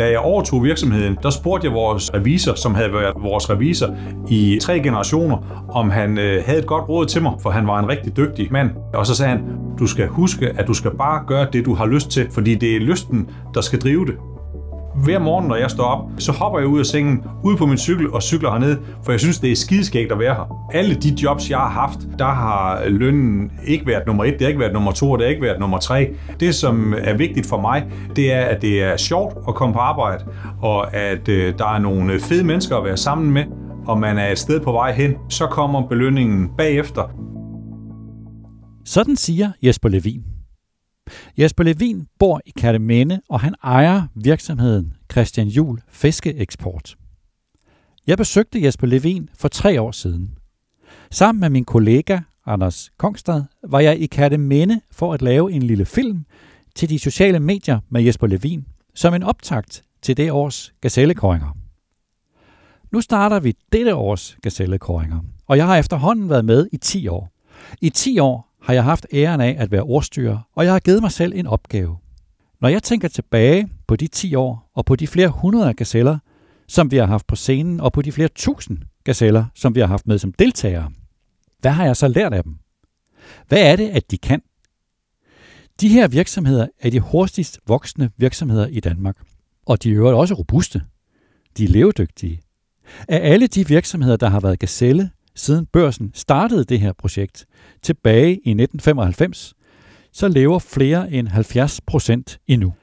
Da jeg overtog virksomheden, der spurgte jeg vores revisor, som havde været vores revisor i tre generationer, om han øh, havde et godt råd til mig, for han var en rigtig dygtig mand. Og så sagde han, du skal huske, at du skal bare gøre det, du har lyst til, fordi det er lysten, der skal drive det. Hver morgen, når jeg står op, så hopper jeg ud af sengen, ud på min cykel og cykler herned, for jeg synes, det er skideskægt at være her. Alle de jobs, jeg har haft, der har lønnen ikke været nummer et, det har ikke været nummer to, det har ikke været nummer tre. Det, som er vigtigt for mig, det er, at det er sjovt at komme på arbejde, og at øh, der er nogle fede mennesker at være sammen med, og man er et sted på vej hen, så kommer belønningen bagefter. Sådan siger Jesper Levin. Jesper Levin bor i Katteminde, og han ejer virksomheden Christian Jul Fiskeeksport. Jeg besøgte Jesper Levin for tre år siden. Sammen med min kollega Anders Kongstad var jeg i Katteminde for at lave en lille film til de sociale medier med Jesper Levin, som en optakt til det års gazellekåringer. Nu starter vi dette års gazellekåringer, og jeg har efterhånden været med i 10 år. I 10 år har jeg haft æren af at være ordstyrer, og jeg har givet mig selv en opgave. Når jeg tænker tilbage på de 10 år og på de flere hundrede gazeller, som vi har haft på scenen, og på de flere tusind gazeller, som vi har haft med som deltagere, hvad har jeg så lært af dem? Hvad er det, at de kan? De her virksomheder er de hurtigst voksende virksomheder i Danmark, og de er også robuste. De er levedygtige. Af alle de virksomheder, der har været gazelle, siden børsen startede det her projekt tilbage i 1995, så lever flere end 70 procent endnu.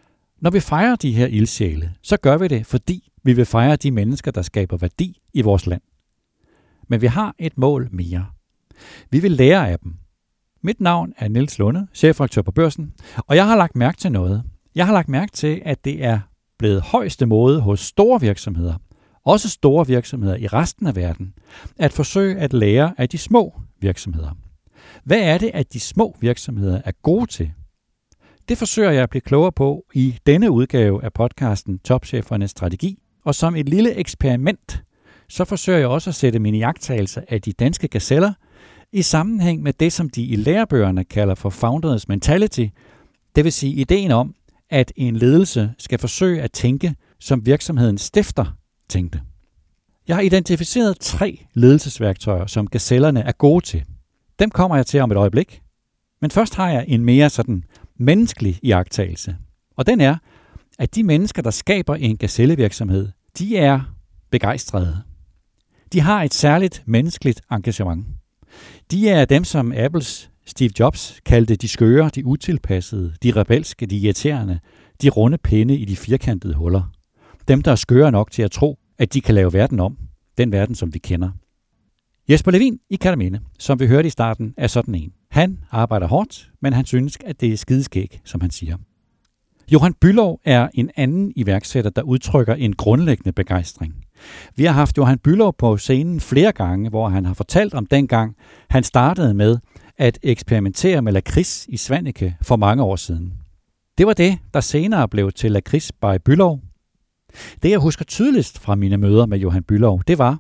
Når vi fejrer de her ildsjæle, så gør vi det, fordi vi vil fejre de mennesker, der skaber værdi i vores land. Men vi har et mål mere. Vi vil lære af dem. Mit navn er Niels Lunde, chefredaktør på Børsen, og jeg har lagt mærke til noget. Jeg har lagt mærke til, at det er blevet højeste måde hos store virksomheder også store virksomheder i resten af verden, at forsøge at lære af de små virksomheder. Hvad er det, at de små virksomheder er gode til? Det forsøger jeg at blive klogere på i denne udgave af podcasten Topchefernes Strategi, og som et lille eksperiment, så forsøger jeg også at sætte mine jagttagelser af de danske gazeller i sammenhæng med det, som de i lærebøgerne kalder for Founders Mentality, det vil sige ideen om, at en ledelse skal forsøge at tænke, som virksomheden stifter tænkte. Jeg har identificeret tre ledelsesværktøjer, som gazellerne er gode til. Dem kommer jeg til om et øjeblik. Men først har jeg en mere sådan menneskelig iagttagelse. Og den er, at de mennesker, der skaber en gazellevirksomhed, de er begejstrede. De har et særligt menneskeligt engagement. De er dem, som Apples Steve Jobs kaldte de skøre, de utilpassede, de rebelske, de irriterende, de runde pinde i de firkantede huller. Dem, der er skøre nok til at tro, at de kan lave verden om. Den verden, som vi kender. Jesper Levin i Katamene, som vi hørte i starten, er sådan en. Han arbejder hårdt, men han synes, at det er skideskæg, som han siger. Johan Bylov er en anden iværksætter, der udtrykker en grundlæggende begejstring. Vi har haft Johan Bylov på scenen flere gange, hvor han har fortalt om dengang, han startede med at eksperimentere med lakrids i Svanike for mange år siden. Det var det, der senere blev til lakrids by Bylov, det jeg husker tydeligst fra mine møder med Johan Bylov, det var,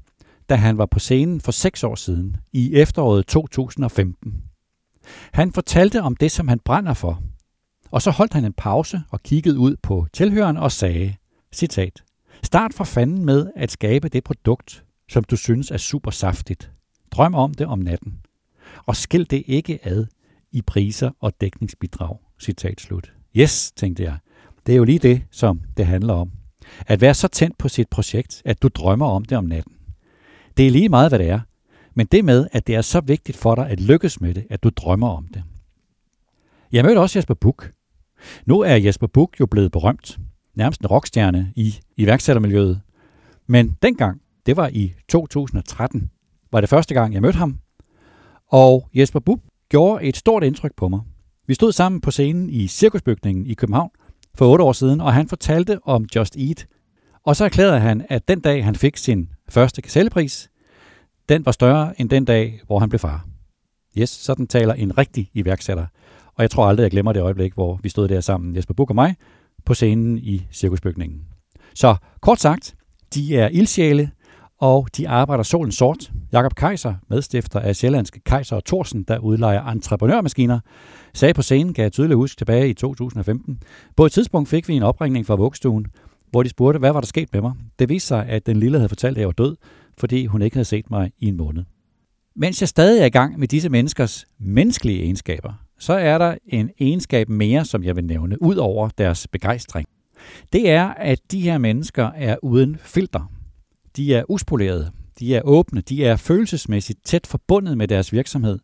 da han var på scenen for seks år siden, i efteråret 2015. Han fortalte om det, som han brænder for. Og så holdt han en pause og kiggede ud på tilhøren og sagde, citat, Start for fanden med at skabe det produkt, som du synes er super saftigt. Drøm om det om natten. Og skil det ikke ad i priser og dækningsbidrag. Citat slut. Yes, tænkte jeg. Det er jo lige det, som det handler om. At være så tændt på sit projekt, at du drømmer om det om natten. Det er lige meget, hvad det er. Men det med, at det er så vigtigt for dig at lykkes med det, at du drømmer om det. Jeg mødte også Jesper Buk. Nu er Jesper Buk jo blevet berømt. Nærmest en rockstjerne i iværksættermiljøet. Men dengang, det var i 2013, var det første gang, jeg mødte ham. Og Jesper Buk gjorde et stort indtryk på mig. Vi stod sammen på scenen i Cirkusbygningen i København, for otte år siden, og han fortalte om Just Eat. Og så erklærede han, at den dag, han fik sin første gazellepris, den var større end den dag, hvor han blev far. Yes, sådan taler en rigtig iværksætter. Og jeg tror aldrig, jeg glemmer det øjeblik, hvor vi stod der sammen, Jesper Buk og mig, på scenen i cirkusbygningen. Så kort sagt, de er ildsjæle, og de arbejder solen sort. Jakob Kaiser, medstifter af Sjællandske Kaiser og Thorsen, der udlejer entreprenørmaskiner, sagde på scenen, kan jeg tydeligt huske tilbage i 2015. På et tidspunkt fik vi en opringning fra vugstuen, hvor de spurgte, hvad var der sket med mig. Det viste sig, at den lille havde fortalt, at jeg var død, fordi hun ikke havde set mig i en måned. Mens jeg stadig er i gang med disse menneskers menneskelige egenskaber, så er der en egenskab mere, som jeg vil nævne, ud over deres begejstring. Det er, at de her mennesker er uden filter. De er uspolerede, de er åbne, de er følelsesmæssigt tæt forbundet med deres virksomhed.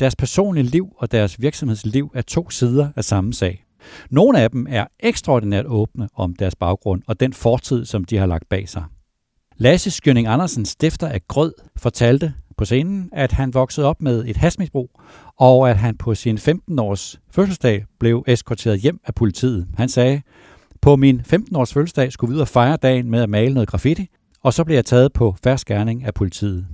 Deres personlige liv og deres virksomhedsliv er to sider af samme sag. Nogle af dem er ekstraordinært åbne om deres baggrund og den fortid, som de har lagt bag sig. Lasse Skjønning Andersen, stifter af Grød, fortalte på scenen, at han voksede op med et hasmisbrug, og at han på sin 15-års fødselsdag blev eskorteret hjem af politiet. Han sagde, på min 15-års fødselsdag skulle vi ud og fejre dagen med at male noget graffiti, og så blev jeg taget på færdskærning af politiet.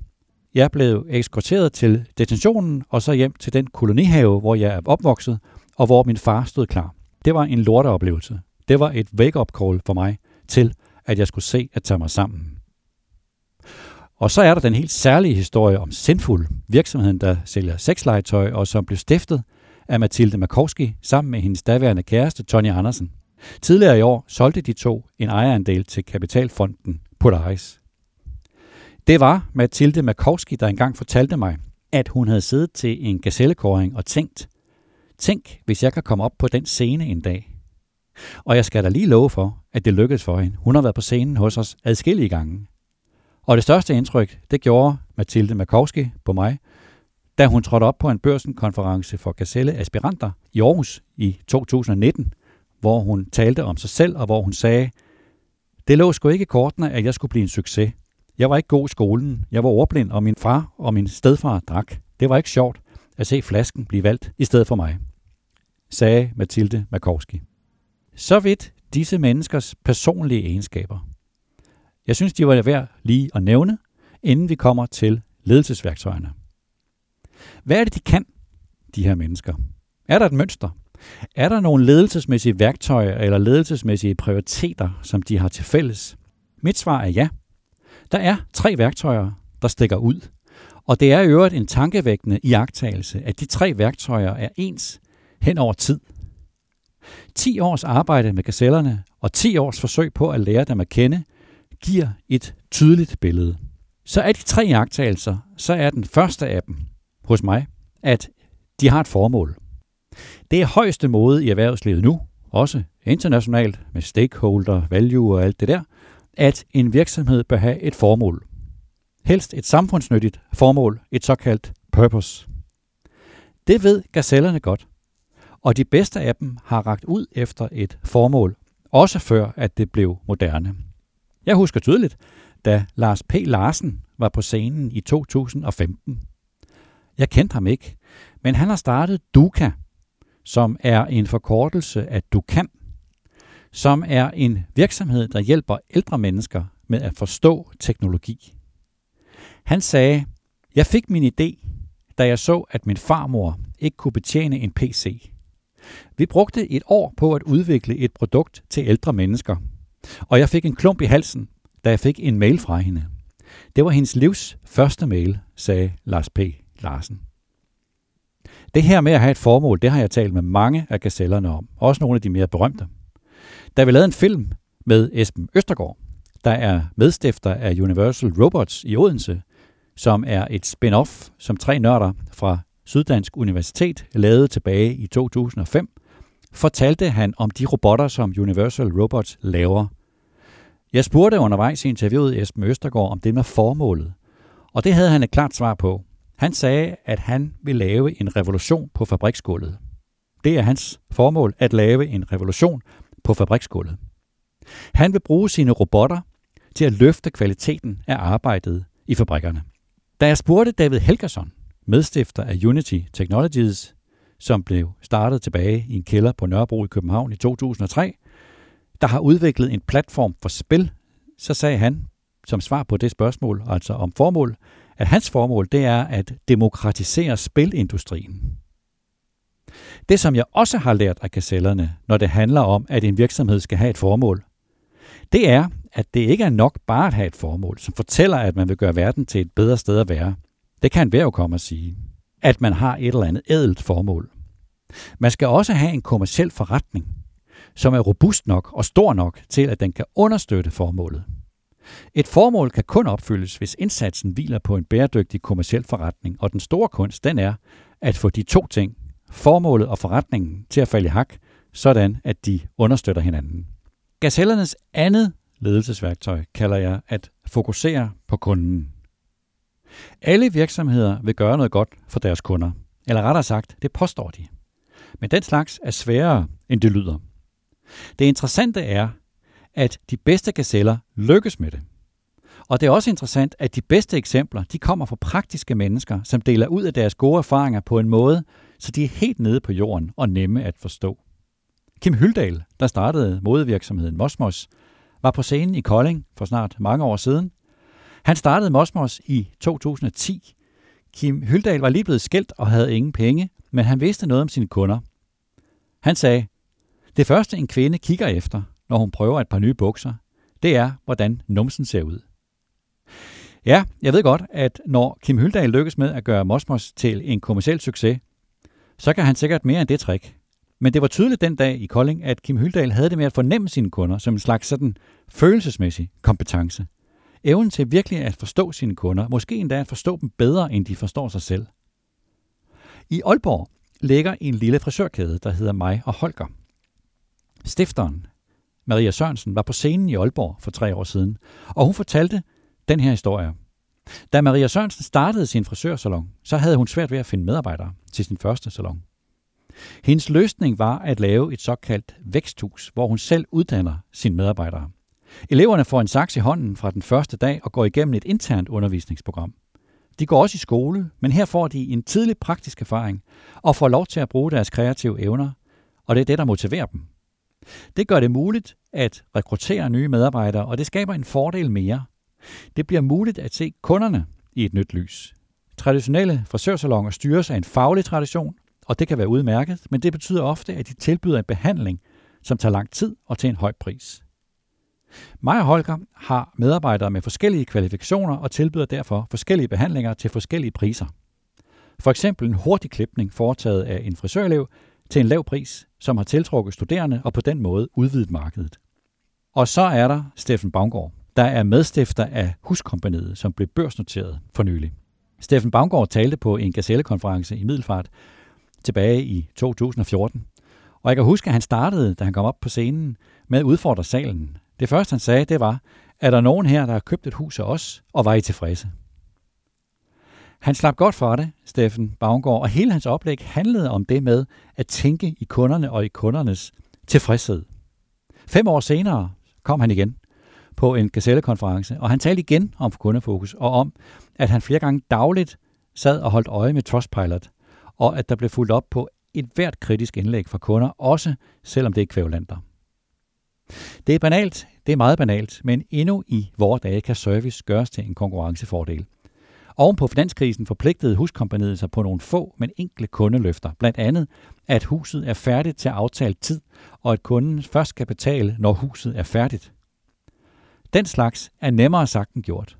Jeg blev ekskorteret til detentionen og så hjem til den kolonihave, hvor jeg er opvokset, og hvor min far stod klar. Det var en lorteoplevelse. Det var et wake-up call for mig til, at jeg skulle se at tage mig sammen. Og så er der den helt særlige historie om Sinful, virksomheden, der sælger sexlegetøj, og som blev stiftet af Mathilde Makowski sammen med hendes daværende kæreste, Tony Andersen. Tidligere i år solgte de to en ejerandel til Kapitalfonden Polaris. Det var Mathilde Makowski, der engang fortalte mig, at hun havde siddet til en gazellekåring og tænkt, tænk, hvis jeg kan komme op på den scene en dag. Og jeg skal da lige love for, at det lykkedes for hende. Hun har været på scenen hos os adskillige gange. Og det største indtryk, det gjorde Mathilde Makowski på mig, da hun trådte op på en børsenkonference for Gazelle Aspiranter i Aarhus i 2019, hvor hun talte om sig selv, og hvor hun sagde, det lå sgu ikke i kortene, at jeg skulle blive en succes. Jeg var ikke god i skolen, jeg var ordblind, og min far og min stedfar drak. Det var ikke sjovt at se flasken blive valgt i stedet for mig, sagde Mathilde Makowski. Så vidt disse menneskers personlige egenskaber. Jeg synes, de var værd lige at nævne, inden vi kommer til ledelsesværktøjerne. Hvad er det, de kan, de her mennesker? Er der et mønster? Er der nogle ledelsesmæssige værktøjer eller ledelsesmæssige prioriteter, som de har til fælles? Mit svar er ja. Der er tre værktøjer, der stikker ud. Og det er i øvrigt en tankevækkende iagtagelse, at de tre værktøjer er ens hen over tid. 10 års arbejde med gazellerne og 10 års forsøg på at lære dem at kende, giver et tydeligt billede. Så er de tre iagttagelser, så er den første af dem hos mig, at de har et formål. Det er højeste måde i erhvervslivet nu, også internationalt med stakeholder, value og alt det der, at en virksomhed bør have et formål. Helst et samfundsnyttigt formål, et såkaldt purpose. Det ved gazellerne godt, og de bedste af dem har ragt ud efter et formål, også før at det blev moderne. Jeg husker tydeligt, da Lars P. Larsen var på scenen i 2015. Jeg kendte ham ikke, men han har startet Duka, som er en forkortelse af Du kan, som er en virksomhed, der hjælper ældre mennesker med at forstå teknologi. Han sagde, jeg fik min idé, da jeg så, at min farmor ikke kunne betjene en PC. Vi brugte et år på at udvikle et produkt til ældre mennesker, og jeg fik en klump i halsen, da jeg fik en mail fra hende. Det var hendes livs første mail, sagde Lars P. Larsen. Det her med at have et formål, det har jeg talt med mange af gazellerne om, også nogle af de mere berømte. Da vi lavede en film med Esben Østergaard, der er medstifter af Universal Robots i Odense, som er et spin-off, som tre nørder fra Syddansk Universitet lavede tilbage i 2005, fortalte han om de robotter, som Universal Robots laver. Jeg spurgte undervejs i interviewet Esben Østergaard om det med formålet, og det havde han et klart svar på. Han sagde, at han vil lave en revolution på fabriksgulvet. Det er hans formål at lave en revolution på fabriksgulvet. Han vil bruge sine robotter til at løfte kvaliteten af arbejdet i fabrikkerne. Da jeg spurgte David Helgerson, medstifter af Unity Technologies, som blev startet tilbage i en kælder på Nørrebro i København i 2003, der har udviklet en platform for spil, så sagde han, som svar på det spørgsmål, altså om formål, at hans formål det er at demokratisere spilindustrien. Det, som jeg også har lært af kasellerne, når det handler om, at en virksomhed skal have et formål, det er, at det ikke er nok bare at have et formål, som fortæller, at man vil gøre verden til et bedre sted at være. Det kan enhver jo komme at sige. At man har et eller andet ædelt formål. Man skal også have en kommersiel forretning, som er robust nok og stor nok til, at den kan understøtte formålet. Et formål kan kun opfyldes, hvis indsatsen hviler på en bæredygtig kommersiel forretning, og den store kunst den er at få de to ting, formålet og forretningen, til at falde i hak, sådan at de understøtter hinanden. Gazellernes andet ledelsesværktøj kalder jeg at fokusere på kunden. Alle virksomheder vil gøre noget godt for deres kunder, eller rettere sagt, det påstår de. Men den slags er sværere, end det lyder. Det interessante er, at de bedste gazeller lykkes med det. Og det er også interessant, at de bedste eksempler, de kommer fra praktiske mennesker, som deler ud af deres gode erfaringer på en måde, så de er helt nede på jorden og nemme at forstå. Kim Hyldal, der startede modevirksomheden Mosmos, var på scenen i Kolding for snart mange år siden. Han startede Mosmos i 2010. Kim Hyldal var lige blevet skældt og havde ingen penge, men han vidste noget om sine kunder. Han sagde, det første en kvinde kigger efter, når hun prøver et par nye bukser, det er, hvordan numsen ser ud. Ja, jeg ved godt, at når Kim Hyldal lykkes med at gøre Mosmos til en kommersiel succes, så kan han sikkert mere end det trick. Men det var tydeligt den dag i Kolding, at Kim Hyldal havde det med at fornemme sine kunder som en slags sådan følelsesmæssig kompetence. Evnen til virkelig at forstå sine kunder, måske endda at forstå dem bedre, end de forstår sig selv. I Aalborg ligger en lille frisørkæde, der hedder Mig og Holger. Stifteren, Maria Sørensen, var på scenen i Aalborg for tre år siden, og hun fortalte den her historie. Da Maria Sørensen startede sin frisørsalon, så havde hun svært ved at finde medarbejdere til sin første salon. Hendes løsning var at lave et såkaldt væksthus, hvor hun selv uddanner sine medarbejdere. Eleverne får en saks i hånden fra den første dag og går igennem et internt undervisningsprogram. De går også i skole, men her får de en tidlig praktisk erfaring og får lov til at bruge deres kreative evner, og det er det, der motiverer dem. Det gør det muligt at rekruttere nye medarbejdere, og det skaber en fordel mere. Det bliver muligt at se kunderne i et nyt lys. Traditionelle frisørsalonger styres af en faglig tradition, og det kan være udmærket, men det betyder ofte, at de tilbyder en behandling, som tager lang tid og til en høj pris. Mig og Holger har medarbejdere med forskellige kvalifikationer og tilbyder derfor forskellige behandlinger til forskellige priser. For eksempel en hurtig klipning foretaget af en frisørelev til en lav pris, som har tiltrukket studerende og på den måde udvidet markedet. Og så er der Steffen Baumgaard, der er medstifter af Huskompaniet, som blev børsnoteret for nylig. Steffen Baumgaard talte på en gazellekonference i Middelfart tilbage i 2014. Og jeg kan huske, at han startede, da han kom op på scenen, med at udfordre salen. Det første, han sagde, det var, er der nogen her, der har købt et hus af os, og var I tilfredse? Han slap godt for det, Steffen Baumgaard, og hele hans oplæg handlede om det med at tænke i kunderne og i kundernes tilfredshed. Fem år senere kom han igen på en gazellekonference, og han talte igen om kundefokus og om, at han flere gange dagligt sad og holdt øje med Trustpilot, og at der blev fulgt op på et hvert kritisk indlæg fra kunder, også selvom det er kvævlander. Det er banalt, det er meget banalt, men endnu i vores dage kan service gøres til en konkurrencefordel. Oven på finanskrisen forpligtede huskompaniet sig på nogle få, men enkle kundeløfter. Blandt andet, at huset er færdigt til aftalt tid, og at kunden først skal betale, når huset er færdigt. Den slags er nemmere sagt end gjort.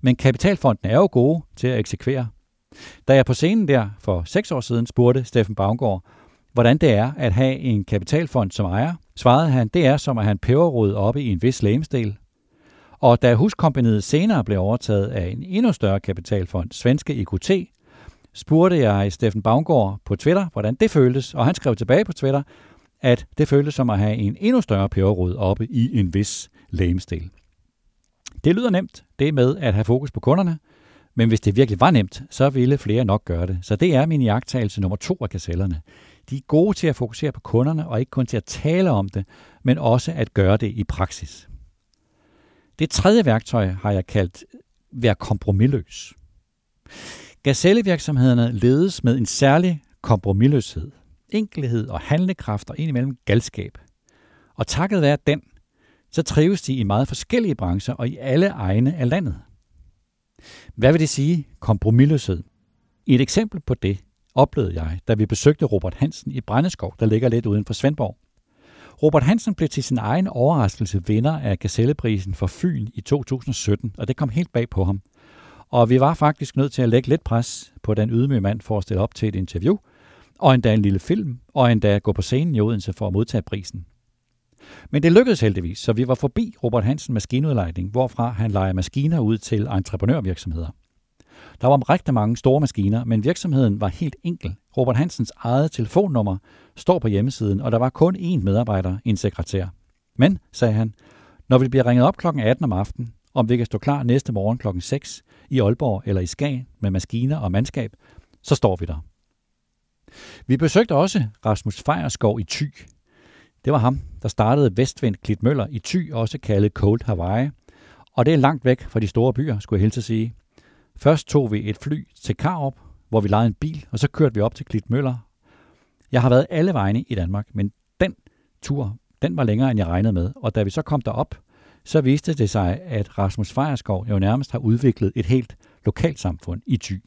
Men kapitalfonden er jo gode til at eksekvere. Da jeg på scenen der for seks år siden spurgte Steffen Baumgaard, hvordan det er at have en kapitalfond som ejer, svarede han, det er som at have en peberrod oppe i en vis lægemsdel. Og da huskompaniet senere blev overtaget af en endnu større kapitalfond, svenske EQT, spurgte jeg Steffen Baumgaard på Twitter, hvordan det føltes, og han skrev tilbage på Twitter, at det føltes som at have en endnu større peberrod oppe i en vis lægemsdel. Det lyder nemt, det med at have fokus på kunderne, men hvis det virkelig var nemt, så ville flere nok gøre det. Så det er min jagttagelse nummer to af kasellerne. De er gode til at fokusere på kunderne, og ikke kun til at tale om det, men også at gøre det i praksis. Det tredje værktøj har jeg kaldt være kompromilløs. Gazellevirksomhederne ledes med en særlig kompromilløshed, enkelhed og handlekraft og indimellem galskab. Og takket være den, så trives de i meget forskellige brancher og i alle egne af landet. Hvad vil det sige, kompromilløshed? Et eksempel på det oplevede jeg, da vi besøgte Robert Hansen i Brændeskov, der ligger lidt uden for Svendborg. Robert Hansen blev til sin egen overraskelse vinder af Gazelleprisen for Fyn i 2017, og det kom helt bag på ham. Og vi var faktisk nødt til at lægge lidt pres på den ydmyge mand for at stille op til et interview, og endda en lille film, og endda gå på scenen i Odense for at modtage prisen. Men det lykkedes heldigvis, så vi var forbi Robert Hansen Maskinudlejning, hvorfra han leger maskiner ud til entreprenørvirksomheder. Der var rigtig mange store maskiner, men virksomheden var helt enkel. Robert Hansens eget telefonnummer står på hjemmesiden, og der var kun én medarbejder, en sekretær. Men, sagde han, når vi bliver ringet op kl. 18 om aftenen, om vi kan stå klar næste morgen kl. 6 i Aalborg eller i Skagen med maskiner og mandskab, så står vi der. Vi besøgte også Rasmus Fejerskov i Thy. Det var ham, der startede Vestvind Klitmøller i Thy, også kaldet Cold Hawaii. Og det er langt væk fra de store byer, skulle jeg hilse sige. Først tog vi et fly til Karup, hvor vi lejede en bil, og så kørte vi op til Klitmøller. Jeg har været alle vegne i Danmark, men den tur, den var længere, end jeg regnede med. Og da vi så kom derop, så viste det sig, at Rasmus Fejerskov jo nærmest har udviklet et helt lokalsamfund i Thy.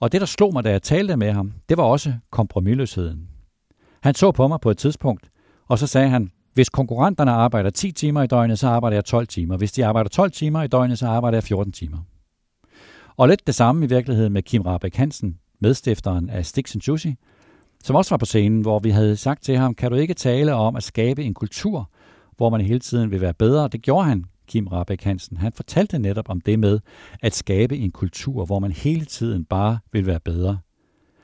Og det, der slog mig, da jeg talte med ham, det var også kompromilløsheden. Han så på mig på et tidspunkt, og så sagde han, hvis konkurrenterne arbejder 10 timer i døgnet, så arbejder jeg 12 timer. Hvis de arbejder 12 timer i døgnet, så arbejder jeg 14 timer. Og lidt det samme i virkeligheden med Kim Rabeck Hansen, medstifteren af Sticks and Juicy, som også var på scenen, hvor vi havde sagt til ham, kan du ikke tale om at skabe en kultur, hvor man hele tiden vil være bedre? Det gjorde han, Kim Rabeck Hansen. Han fortalte netop om det med at skabe en kultur, hvor man hele tiden bare vil være bedre.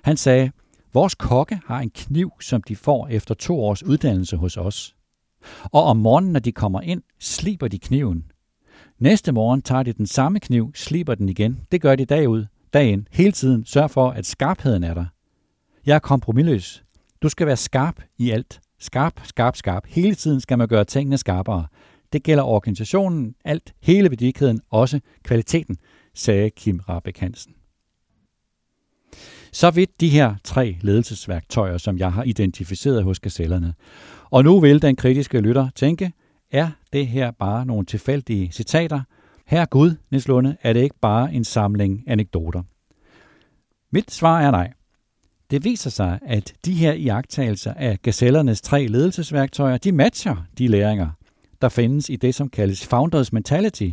Han sagde, vores kokke har en kniv, som de får efter to års uddannelse hos os. Og om morgenen, når de kommer ind, sliber de kniven. Næste morgen tager de den samme kniv, sliber den igen. Det gør de dag ud, dag ind, hele tiden. Sørg for, at skarpheden er der. Jeg er kompromilløs. Du skal være skarp i alt. Skarp, skarp, skarp. Hele tiden skal man gøre tingene skarpere. Det gælder organisationen, alt, hele værdikæden, også kvaliteten, sagde Kim Rabeck Hansen. Så vidt de her tre ledelsesværktøjer, som jeg har identificeret hos gazellerne. Og nu vil den kritiske lytter tænke, er det her bare nogle tilfældige citater? Her Gud, Niels Lunde, er det ikke bare en samling anekdoter? Mit svar er nej. Det viser sig, at de her iagttagelser af gazellernes tre ledelsesværktøjer, de matcher de læringer, der findes i det, som kaldes Founders Mentality,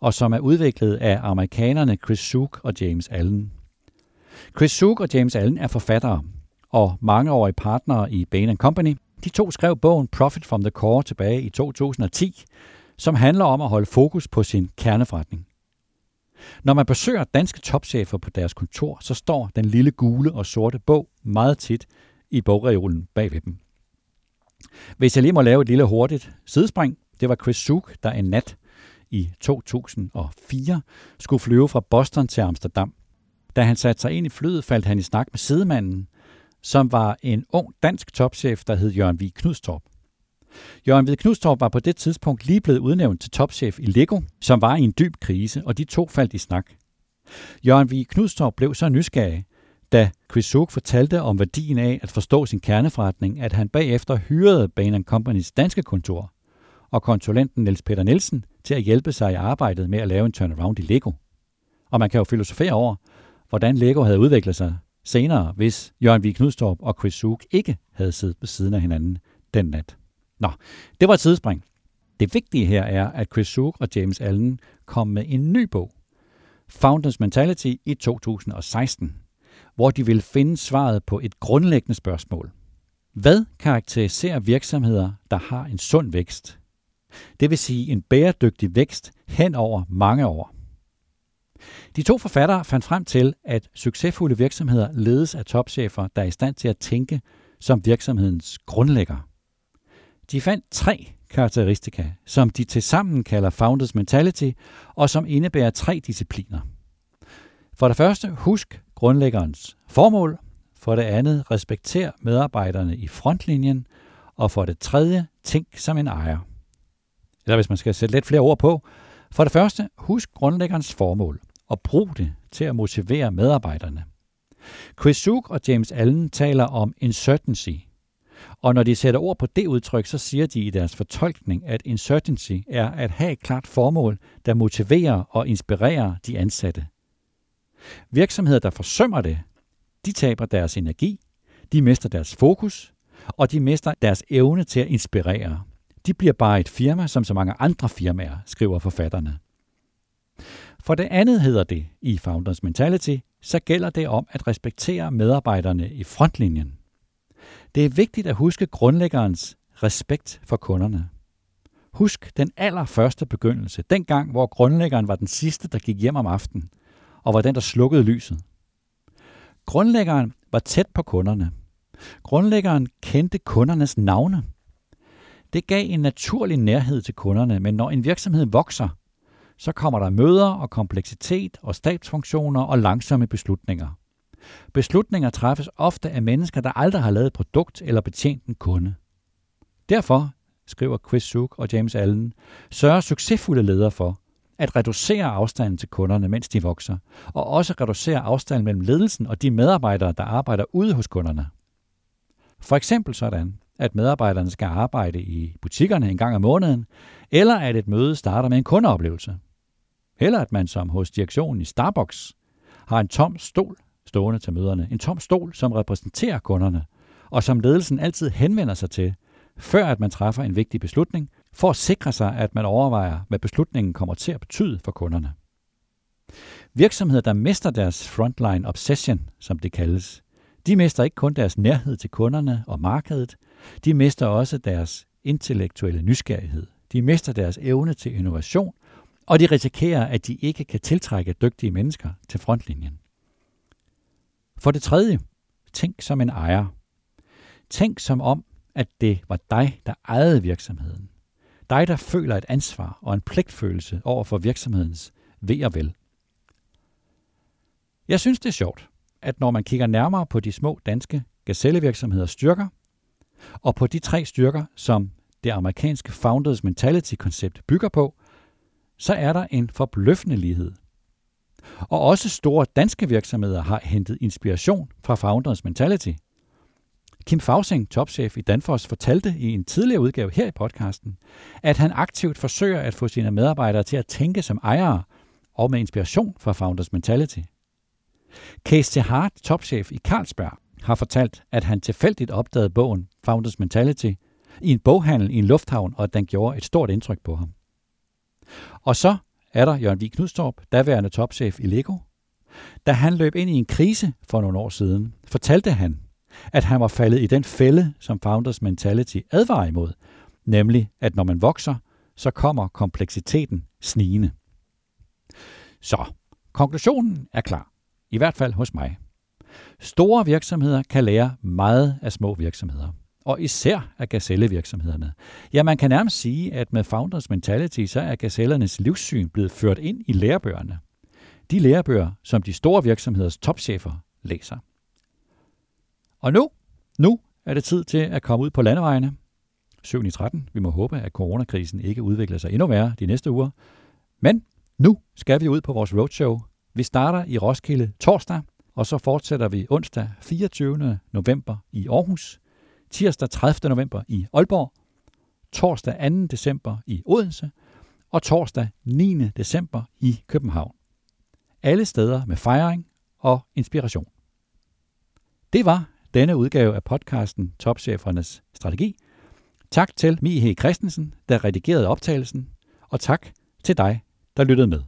og som er udviklet af amerikanerne Chris Suk og James Allen. Chris Suk og James Allen er forfattere og mangeårige partnere i Bain Company. De to skrev bogen Profit from the Core tilbage i 2010, som handler om at holde fokus på sin kerneforretning. Når man besøger danske topchefer på deres kontor, så står den lille gule og sorte bog meget tit i bogreolen bagved dem. Hvis jeg lige må lave et lille hurtigt sidespring, det var Chris Suk, der en nat i 2004 skulle flyve fra Boston til Amsterdam. Da han satte sig ind i flyet, faldt han i snak med sidemanden, som var en ung dansk topchef, der hed Jørgen V. Knudstorp. Jørgen Vig Knudstorp var på det tidspunkt lige blevet udnævnt til topchef i Lego, som var i en dyb krise, og de to faldt i snak. Jørgen Vig Knudstorp blev så nysgerrig, da Chris fortalte om værdien af at forstå sin kerneforretning, at han bagefter hyrede Bain Company's danske kontor og konsulenten Niels Peter Nielsen til at hjælpe sig i arbejdet med at lave en turnaround i Lego. Og man kan jo filosofere over, hvordan Lego havde udviklet sig senere, hvis Jørgen V. Knudstorp og Chris Suk ikke havde siddet ved siden af hinanden den nat. Nå, det var et sidespring. Det vigtige her er, at Chris Suk og James Allen kom med en ny bog, Founders Mentality i 2016, hvor de vil finde svaret på et grundlæggende spørgsmål. Hvad karakteriserer virksomheder, der har en sund vækst? Det vil sige en bæredygtig vækst hen over mange år. De to forfattere fandt frem til, at succesfulde virksomheder ledes af topchefer, der er i stand til at tænke som virksomhedens grundlægger. De fandt tre karakteristika, som de tilsammen kalder Founders Mentality, og som indebærer tre discipliner. For det første, husk grundlæggerens formål. For det andet, respekter medarbejderne i frontlinjen. Og for det tredje, tænk som en ejer. Eller hvis man skal sætte lidt flere ord på. For det første, husk grundlæggerens formål og brug det til at motivere medarbejderne. Chris Suk og James Allen taler om uncertainty. og når de sætter ord på det udtryk, så siger de i deres fortolkning, at uncertainty er at have et klart formål, der motiverer og inspirerer de ansatte. Virksomheder, der forsømmer det, de taber deres energi, de mister deres fokus, og de mister deres evne til at inspirere. De bliver bare et firma som så mange andre firmaer, skriver forfatterne. For det andet hedder det i Founders Mentality, så gælder det om at respektere medarbejderne i frontlinjen. Det er vigtigt at huske grundlæggerens respekt for kunderne. Husk den allerførste begyndelse, dengang hvor grundlæggeren var den sidste, der gik hjem om aftenen, og var den, der slukkede lyset. Grundlæggeren var tæt på kunderne. Grundlæggeren kendte kundernes navne. Det gav en naturlig nærhed til kunderne, men når en virksomhed vokser, så kommer der møder og kompleksitet og stabsfunktioner og langsomme beslutninger. Beslutninger træffes ofte af mennesker, der aldrig har lavet et produkt eller betjent en kunde. Derfor, skriver Chris Suk og James Allen, sørger succesfulde ledere for at reducere afstanden til kunderne, mens de vokser, og også reducere afstanden mellem ledelsen og de medarbejdere, der arbejder ude hos kunderne. For eksempel sådan, at medarbejderne skal arbejde i butikkerne en gang om måneden, eller at et møde starter med en kundeoplevelse. Eller at man som hos direktionen i Starbucks har en tom stol stående til møderne. En tom stol, som repræsenterer kunderne, og som ledelsen altid henvender sig til, før at man træffer en vigtig beslutning, for at sikre sig, at man overvejer, hvad beslutningen kommer til at betyde for kunderne. Virksomheder, der mister deres frontline obsession, som det kaldes, de mister ikke kun deres nærhed til kunderne og markedet, de mister også deres intellektuelle nysgerrighed. De mister deres evne til innovation, og de risikerer, at de ikke kan tiltrække dygtige mennesker til frontlinjen. For det tredje, tænk som en ejer. Tænk som om, at det var dig, der ejede virksomheden. Dig, der føler et ansvar og en pligtfølelse over for virksomhedens ved og vel. Jeg synes, det er sjovt, at når man kigger nærmere på de små danske gazellevirksomheders styrker, og på de tre styrker, som det amerikanske Founders Mentality-koncept bygger på, så er der en forbløffende lighed. Og også store danske virksomheder har hentet inspiration fra Founders Mentality. Kim Fausing, topchef i Danfoss, fortalte i en tidligere udgave her i podcasten, at han aktivt forsøger at få sine medarbejdere til at tænke som ejere og med inspiration fra Founders Mentality. Case Hart, topchef i Carlsberg, har fortalt, at han tilfældigt opdagede bogen Founders Mentality i en boghandel i en lufthavn, og at den gjorde et stort indtryk på ham. Og så er der Jørgen Vig Knudstorp, daværende topchef i Lego. Da han løb ind i en krise for nogle år siden, fortalte han, at han var faldet i den fælde, som Founders Mentality advarer imod, nemlig at når man vokser, så kommer kompleksiteten snigende. Så, konklusionen er klar. I hvert fald hos mig. Store virksomheder kan lære meget af små virksomheder og især af gazellevirksomhederne. Ja, man kan nærmest sige, at med Founders Mentality, så er gazellernes livssyn blevet ført ind i lærebøgerne. De lærebøger, som de store virksomheders topchefer læser. Og nu, nu er det tid til at komme ud på landevejene. 7 i 13. Vi må håbe, at coronakrisen ikke udvikler sig endnu værre de næste uger. Men nu skal vi ud på vores roadshow. Vi starter i Roskilde torsdag, og så fortsætter vi onsdag 24. november i Aarhus, tirsdag 30. november i Aalborg, torsdag 2. december i Odense og torsdag 9. december i København. Alle steder med fejring og inspiration. Det var denne udgave af podcasten Topchefernes Strategi. Tak til Mihe Christensen, der redigerede optagelsen, og tak til dig, der lyttede med.